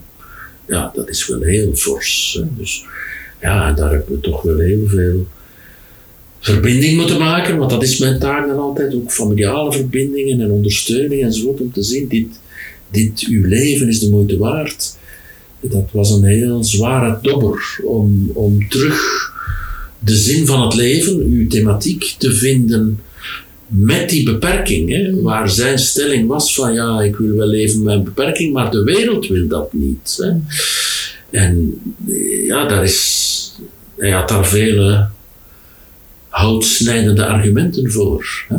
Ja, dat is wel heel fors. Hè. Dus ja, daar hebben we toch wel heel veel verbinding moeten maken, want dat is mijn taak dan altijd, ook familiale verbindingen en ondersteuning enzovoort, om te zien, dit, dit, uw leven is de moeite waard. Dat was een heel zware dobber om, om terug de zin van het leven, uw thematiek, te vinden met die beperking. Hè, waar zijn stelling was van ja, ik wil wel leven met een beperking, maar de wereld wil dat niet. Hè. En eh, ja, daar is, hij had daar vele houtsnijdende argumenten voor. Hè.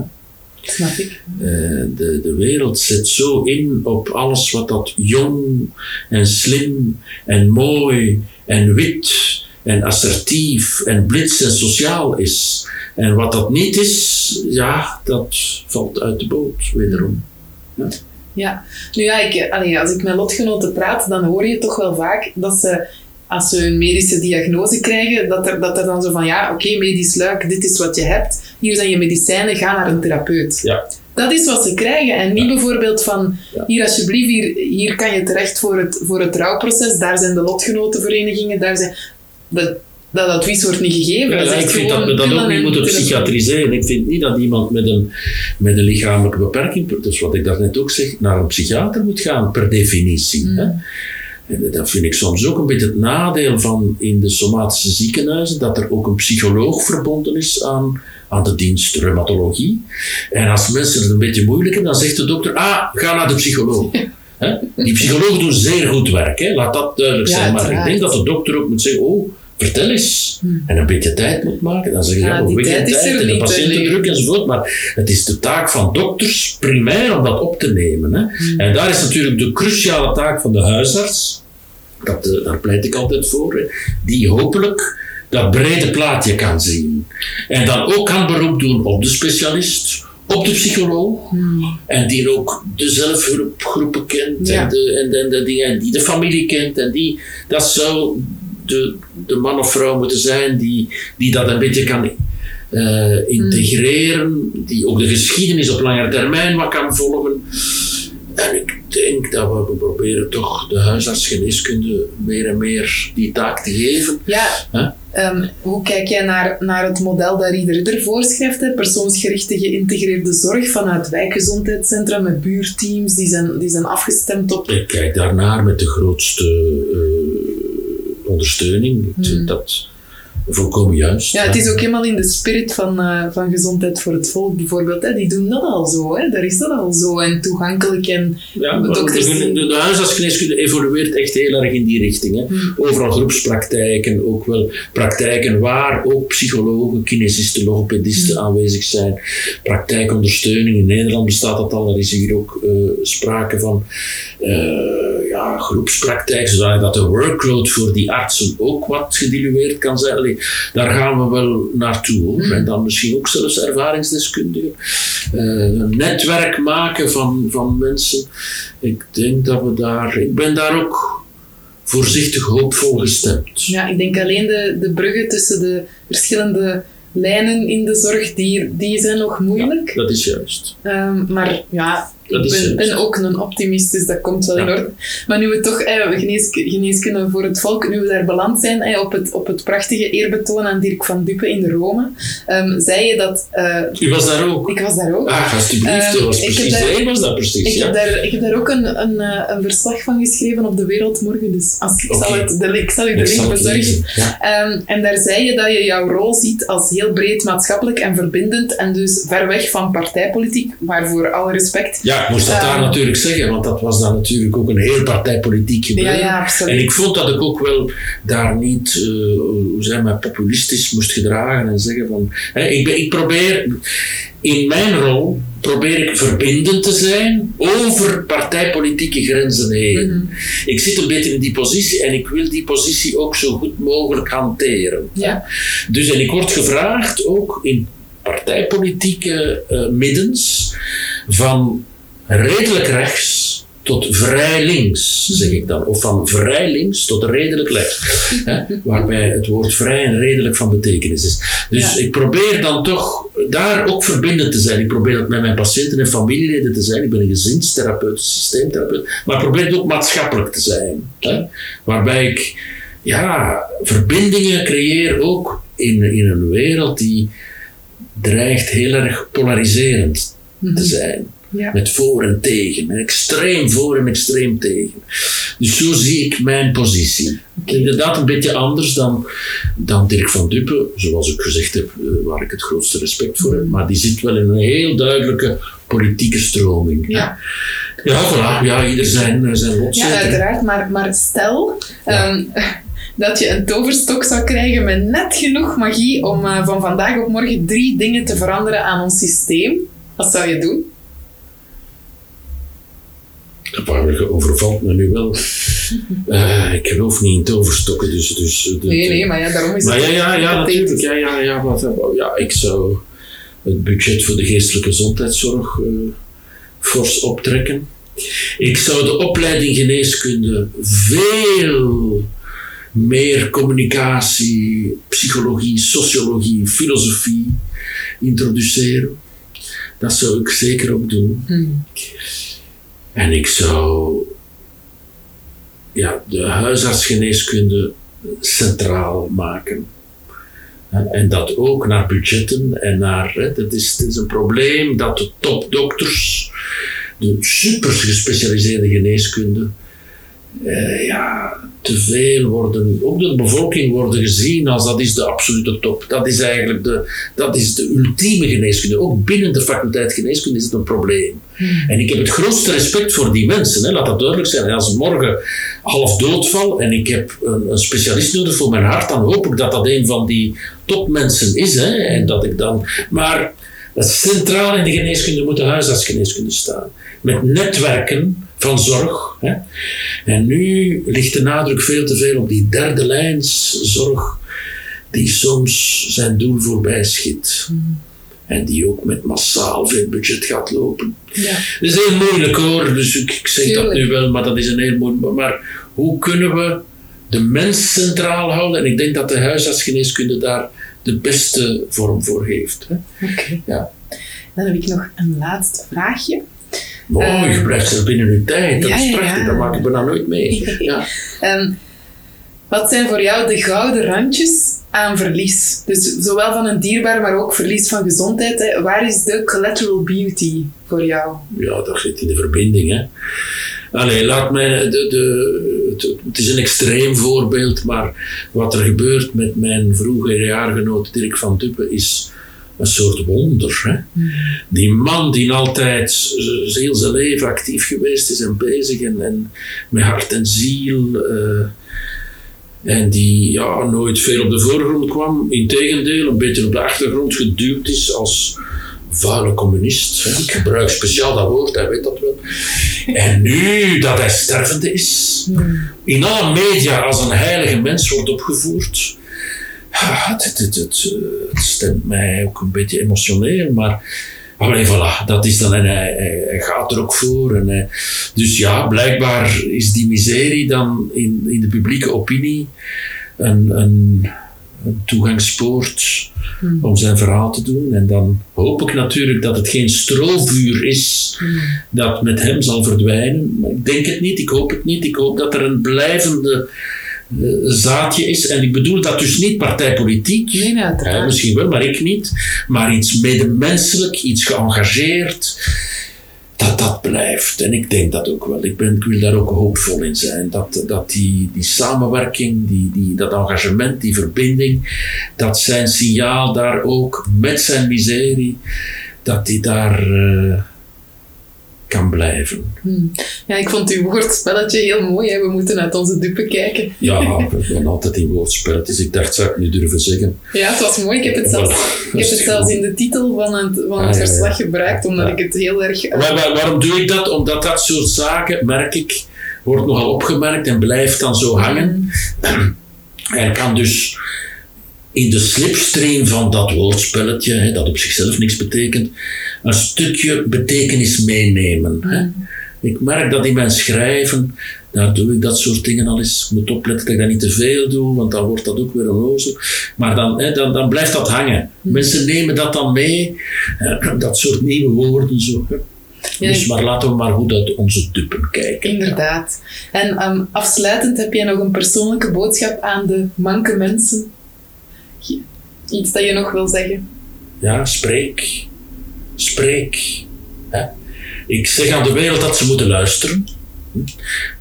Snap ik. Eh, de, de wereld zet zo in op alles wat dat jong en slim en mooi en wit en assertief en blits en sociaal is. En wat dat niet is, ja, dat valt uit de boot wederom. Ja, nu ja, ik, allee, als ik met lotgenoten praat, dan hoor je toch wel vaak dat ze, als ze een medische diagnose krijgen, dat er, dat er dan zo van, ja, oké, medisch luik, dit is wat je hebt, hier zijn je medicijnen, ga naar een therapeut. Ja. Dat is wat ze krijgen. En niet bijvoorbeeld van, Ja. hier alsjeblieft, hier, hier kan je terecht voor het, voor het rouwproces, daar zijn de lotgenotenverenigingen, daar zijn... Dat, dat advies wordt niet gegeven. Ja, ja, ik vind dat we dat ook niet en moeten psychiatriseren. Ik vind niet dat iemand met een, met een lichamelijke beperking, is wat ik daarnet ook zeg, naar een psychiater moet gaan, per definitie. Mm. Hè? En dat vind ik soms ook een beetje het nadeel van in de somatische ziekenhuizen, dat er ook een psycholoog verbonden is aan, aan de dienst reumatologie. En als mensen het een beetje moeilijk hebben, dan zegt de dokter, ah, ga naar de psycholoog. [LAUGHS] Die psychologen doen zeer goed werk, hè? laat dat duidelijk Ja, zijn. Maar ik denk dat de dokter ook moet zeggen, oh, vertel eens. En een beetje tijd moet maken. Dan zeg je, Ja, ja, tijd tijd en de patiëntendruk enzovoort. Maar het is de taak van dokters primair om dat op te nemen. Hè? Hmm. En daar is natuurlijk de cruciale taak van de huisarts. Dat, eh, daar pleit ik altijd voor. Hè? Die hopelijk dat brede plaatje kan zien. En dan ook kan beroep doen op de specialist, op de psycholoog. En die ook de zelfhulpgroepen kent Ja. en, de, en, de, en de dingen, en die de familie kent. En die, dat zou de, de man of vrouw moeten zijn die, die dat een beetje kan eh, integreren. Die ook de geschiedenis op langere termijn wat kan volgen. En ik denk dat we, we proberen toch de huisartsgeneeskunde meer en meer die taak te geven. Ja, ehm, hoe kijk jij naar, naar het model dat Rieder voorschrijft? Hè? Persoonsgerichte geïntegreerde zorg vanuit wijkgezondheidscentra met buurteams die zijn, die zijn afgestemd op. Ik kijk daarnaar met de grootste eh, ondersteuning. Vind dat volkomen juist. Ja, het is ook helemaal in de spirit van, eh, van gezondheid voor het volk bijvoorbeeld. Hè? Die doen dat al zo, hè? daar is dat al zo en toegankelijk. En, Ja, de dokters de, die- de, de huisartsgeneeskunde evolueert echt heel erg in die richting. Hè. Hmm. Overal groepspraktijken, ook wel praktijken waar ook psychologen, kinesisten, logopedisten Hmm. aanwezig zijn. Praktijkondersteuning, in Nederland bestaat dat al, er is hier ook eh, sprake van. Eh, ja, ja, groepspraktijk, zodat de workload voor die artsen ook wat gedilueerd kan zijn. Allee, daar gaan we wel naartoe hoor. Mm. En dan misschien ook zelfs ervaringsdeskundigen. Eh, een netwerk maken van, van mensen. Ik denk dat we daar, ik ben daar ook voorzichtig hoopvol gestemd. Ja, ik denk alleen de, de bruggen tussen de verschillende lijnen in de zorg, die, die zijn nog moeilijk. Dat is juist. Um, maar ja, Dat ik ben, ook een optimist, dus dat komt wel in orde. Maar nu we toch eh, geneesk geneeskunde voor het volk, nu we daar beland zijn eh, op, het, op het prachtige eerbetoon aan Dirk van Duppe in Rome, um, zei je dat... eh, U was daar ook. ik was daar ook. Ah, alsjeblieft, Ehm, dat was ik heb precies. daar- was dat precies. Ik ja. heb, daar, ik heb daar ook een, een, eh, een verslag van geschreven op de Wereldmorgen, dus als, ik, zal het, de, ik zal u de link bezorgen. Ja. Ehm, en daar zei je dat je jouw rol ziet als heel breed maatschappelijk en verbindend en dus ver weg van partijpolitiek, waarvoor alle respect. Ja, ik moest dat daar Ehm. natuurlijk zeggen, want dat was dan natuurlijk ook een heel partijpolitiek gebeuren. ja, absoluut. En ik vond dat ik ook wel daar niet, eh, hoe zeg maar, populistisch moest gedragen en zeggen van... Hè, ik, ben, ik probeer, in mijn rol, probeer ik verbindend te zijn over partijpolitieke grenzen heen. Mhm. Ik zit een beetje in die positie en ik wil die positie ook zo goed mogelijk hanteren. Ja. Dus en ik word gevraagd ook in partijpolitieke eh, middens van redelijk rechts tot vrij links, zeg ik dan. Of van vrij links tot redelijk rechts. Waarbij het woord vrij en redelijk van betekenis is. Dus Ja. ik probeer dan toch daar ook verbindend te zijn. Ik probeer dat met mijn patiënten en familieleden te zijn. Ik ben een gezinstherapeut, systeemtherapeut. Maar ik probeer het ook maatschappelijk te zijn. Hè? Waarbij ik ja, verbindingen creëer ook in, in een wereld die dreigt heel erg polariserend Mhm. te zijn. Ja. Met voor en tegen. Met extreem voor en extreem tegen. Dus zo zie ik mijn positie. Inderdaad een beetje anders dan, dan Dirk van Duppe, zoals ik gezegd heb, eh, waar ik het grootste respect voor heb. Maar die zit wel in een heel duidelijke politieke stroming. Ja. Ja, voilà. Ja, ieder zijn, zijn lot Ja, uiteraard, maar, maar stel Ja. ehm, [LAUGHS] dat je een toverstok zou krijgen met net genoeg magie om eh, van vandaag op morgen drie dingen te veranderen aan ons systeem. Wat zou je doen? Dat overvalt me nu wel. [LAUGHS] Eh, ik geloof niet in toverstokken, dus... dus Nee, nee, maar ja, daarom is Maar het... ja, ja, ja, dat natuurlijk. Ja, ja, ja, wat, ja, ik zou het budget voor de geestelijke gezondheidszorg eh, fors optrekken. Ik zou de opleiding geneeskunde veel meer communicatie, psychologie, sociologie, filosofie introduceren. Dat zou ik zeker ook doen. Hmm. En ik zou ja, de huisartsgeneeskunde centraal maken. En dat ook naar budgetten en naar. Dat is, het is een probleem dat de topdokters, de super gespecialiseerde geneeskunde, eh, ja, te veel worden, ook door de bevolking worden gezien als dat is de absolute top. Dat is eigenlijk de, dat is de ultieme geneeskunde. Ook binnen de faculteit geneeskunde is het een probleem. En ik heb het grootste respect voor die mensen, hè, laat dat duidelijk zijn. En als ik morgen half doodval en ik heb een, een specialist nodig voor mijn hart, dan hoop ik dat dat een van die topmensen is. Hè, en dat ik dan, maar het centraal in de geneeskunde moet de huisartsgeneeskunde staan. Met netwerken van zorg. Hè. En nu ligt de nadruk veel te veel op die derde lijns zorg, die soms zijn doel voorbij schiet. En die ook met massaal veel budget gaat lopen. Ja. Dat is heel moeilijk hoor, dus ik, ik zeg dat nu wel, maar dat is een heel moeilijk. Maar hoe kunnen we de mens centraal houden? En ik denk dat de huisartsgeneeskunde daar de beste vorm voor heeft. Oké. Ja. Dan heb ik nog een laatste vraagje. Mooi, Ehm, je blijft zelf binnen uw tijd. Dat ja, is prachtig, ja. dat maak ik bijna nooit mee. [LAUGHS] Ja. Ehm, wat zijn voor jou de gouden randjes aan verlies? Dus zowel van een dierbaar, maar ook verlies van gezondheid. Hè. Waar is de collateral beauty voor jou? ja, dat zit in de verbinding. Hè. Allee, laat mij, de, het, is een extreem voorbeeld, maar wat er gebeurt met mijn vroege jaargenoot Dirk van Duppe is een soort wonder. Hè. Die man die altijd heel zijn leven actief geweest is en bezig en, en met hart en ziel. eh, en die ja, nooit veel op de voorgrond kwam, integendeel, een beetje op de achtergrond geduwd is als vuile communist. Ik gebruik speciaal dat woord, hij weet dat wel. En nu dat hij stervende is, in alle media als een heilige mens wordt opgevoerd. Het, stemt mij ook een beetje emotioneel, maar Alleen voilà, dat is dan, en hij, gaat er ook voor. En dus ja, blijkbaar is die miserie dan in, in de publieke opinie een, een, een toegangspoort Hmm. om zijn verhaal te doen. En dan hoop ik natuurlijk dat het geen strovuur is Hmm. dat met hem zal verdwijnen. Maar ik denk het niet, ik hoop het niet. Ik hoop dat er een blijvende eh, zaadje is. En ik bedoel dat dus niet partijpolitiek. Nee. Ja, misschien wel, maar ik niet. Maar iets medemenselijk, iets geëngageerd. Dat dat blijft. En ik denk dat ook wel. Ik, ben, ik wil daar ook hoopvol in zijn. Dat, dat die, die samenwerking, die, die, dat engagement, die verbinding, dat zijn signaal daar ook met zijn miserie, dat die daar eh, kan blijven. Hmm. Ja, ik vond uw woordspelletje heel mooi. Hè? We moeten uit onze dupe kijken. Ja, [LAUGHS] ik ben altijd in woordspelletjes. Ik dacht, zou ik nu durven zeggen? Ja, het was mooi. Ik heb het zelfs, ik heb het zelfs in de titel van het, van het Ah, ja. verslag gebruikt, omdat Ja. ik het heel erg... Waar- waar- waarom doe ik dat? Omdat dat soort zaken, merk ik, wordt nogal opgemerkt en blijft dan zo hangen. Hij kan dus in de slipstream van dat woordspelletje, hè, dat op zichzelf niks betekent, een stukje betekenis meenemen. Hè. Ik merk dat in mijn schrijven, daar doe ik dat soort dingen al eens. Ik moet opletten dat ik dat niet te veel doe, want dan wordt dat ook weer een loze. Maar dan, hè, dan, dan blijft dat hangen. Mensen nemen dat dan mee, hè, dat soort nieuwe woorden. Zo. Ja, Dus maar laten we maar goed uit onze duppen kijken. Inderdaad. En ehm, afsluitend heb jij nog een persoonlijke boodschap aan de manke mensen? Iets dat je nog wil zeggen? Ja, spreek. Spreek. Hè. Ik zeg aan de wereld dat ze moeten luisteren,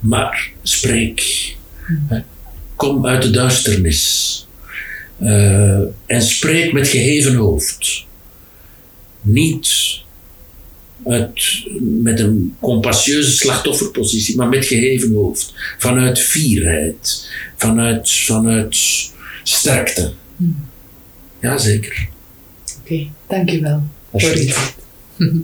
maar spreek. Kom uit de duisternis. Eh, en spreek met geheven hoofd. Niet met een compassieuze slachtofferpositie, maar met geheven hoofd. Vanuit fierheid, vanuit, vanuit sterkte. Jazeker. Oké, dank je wel. voor Alsjeblieft. [LAUGHS]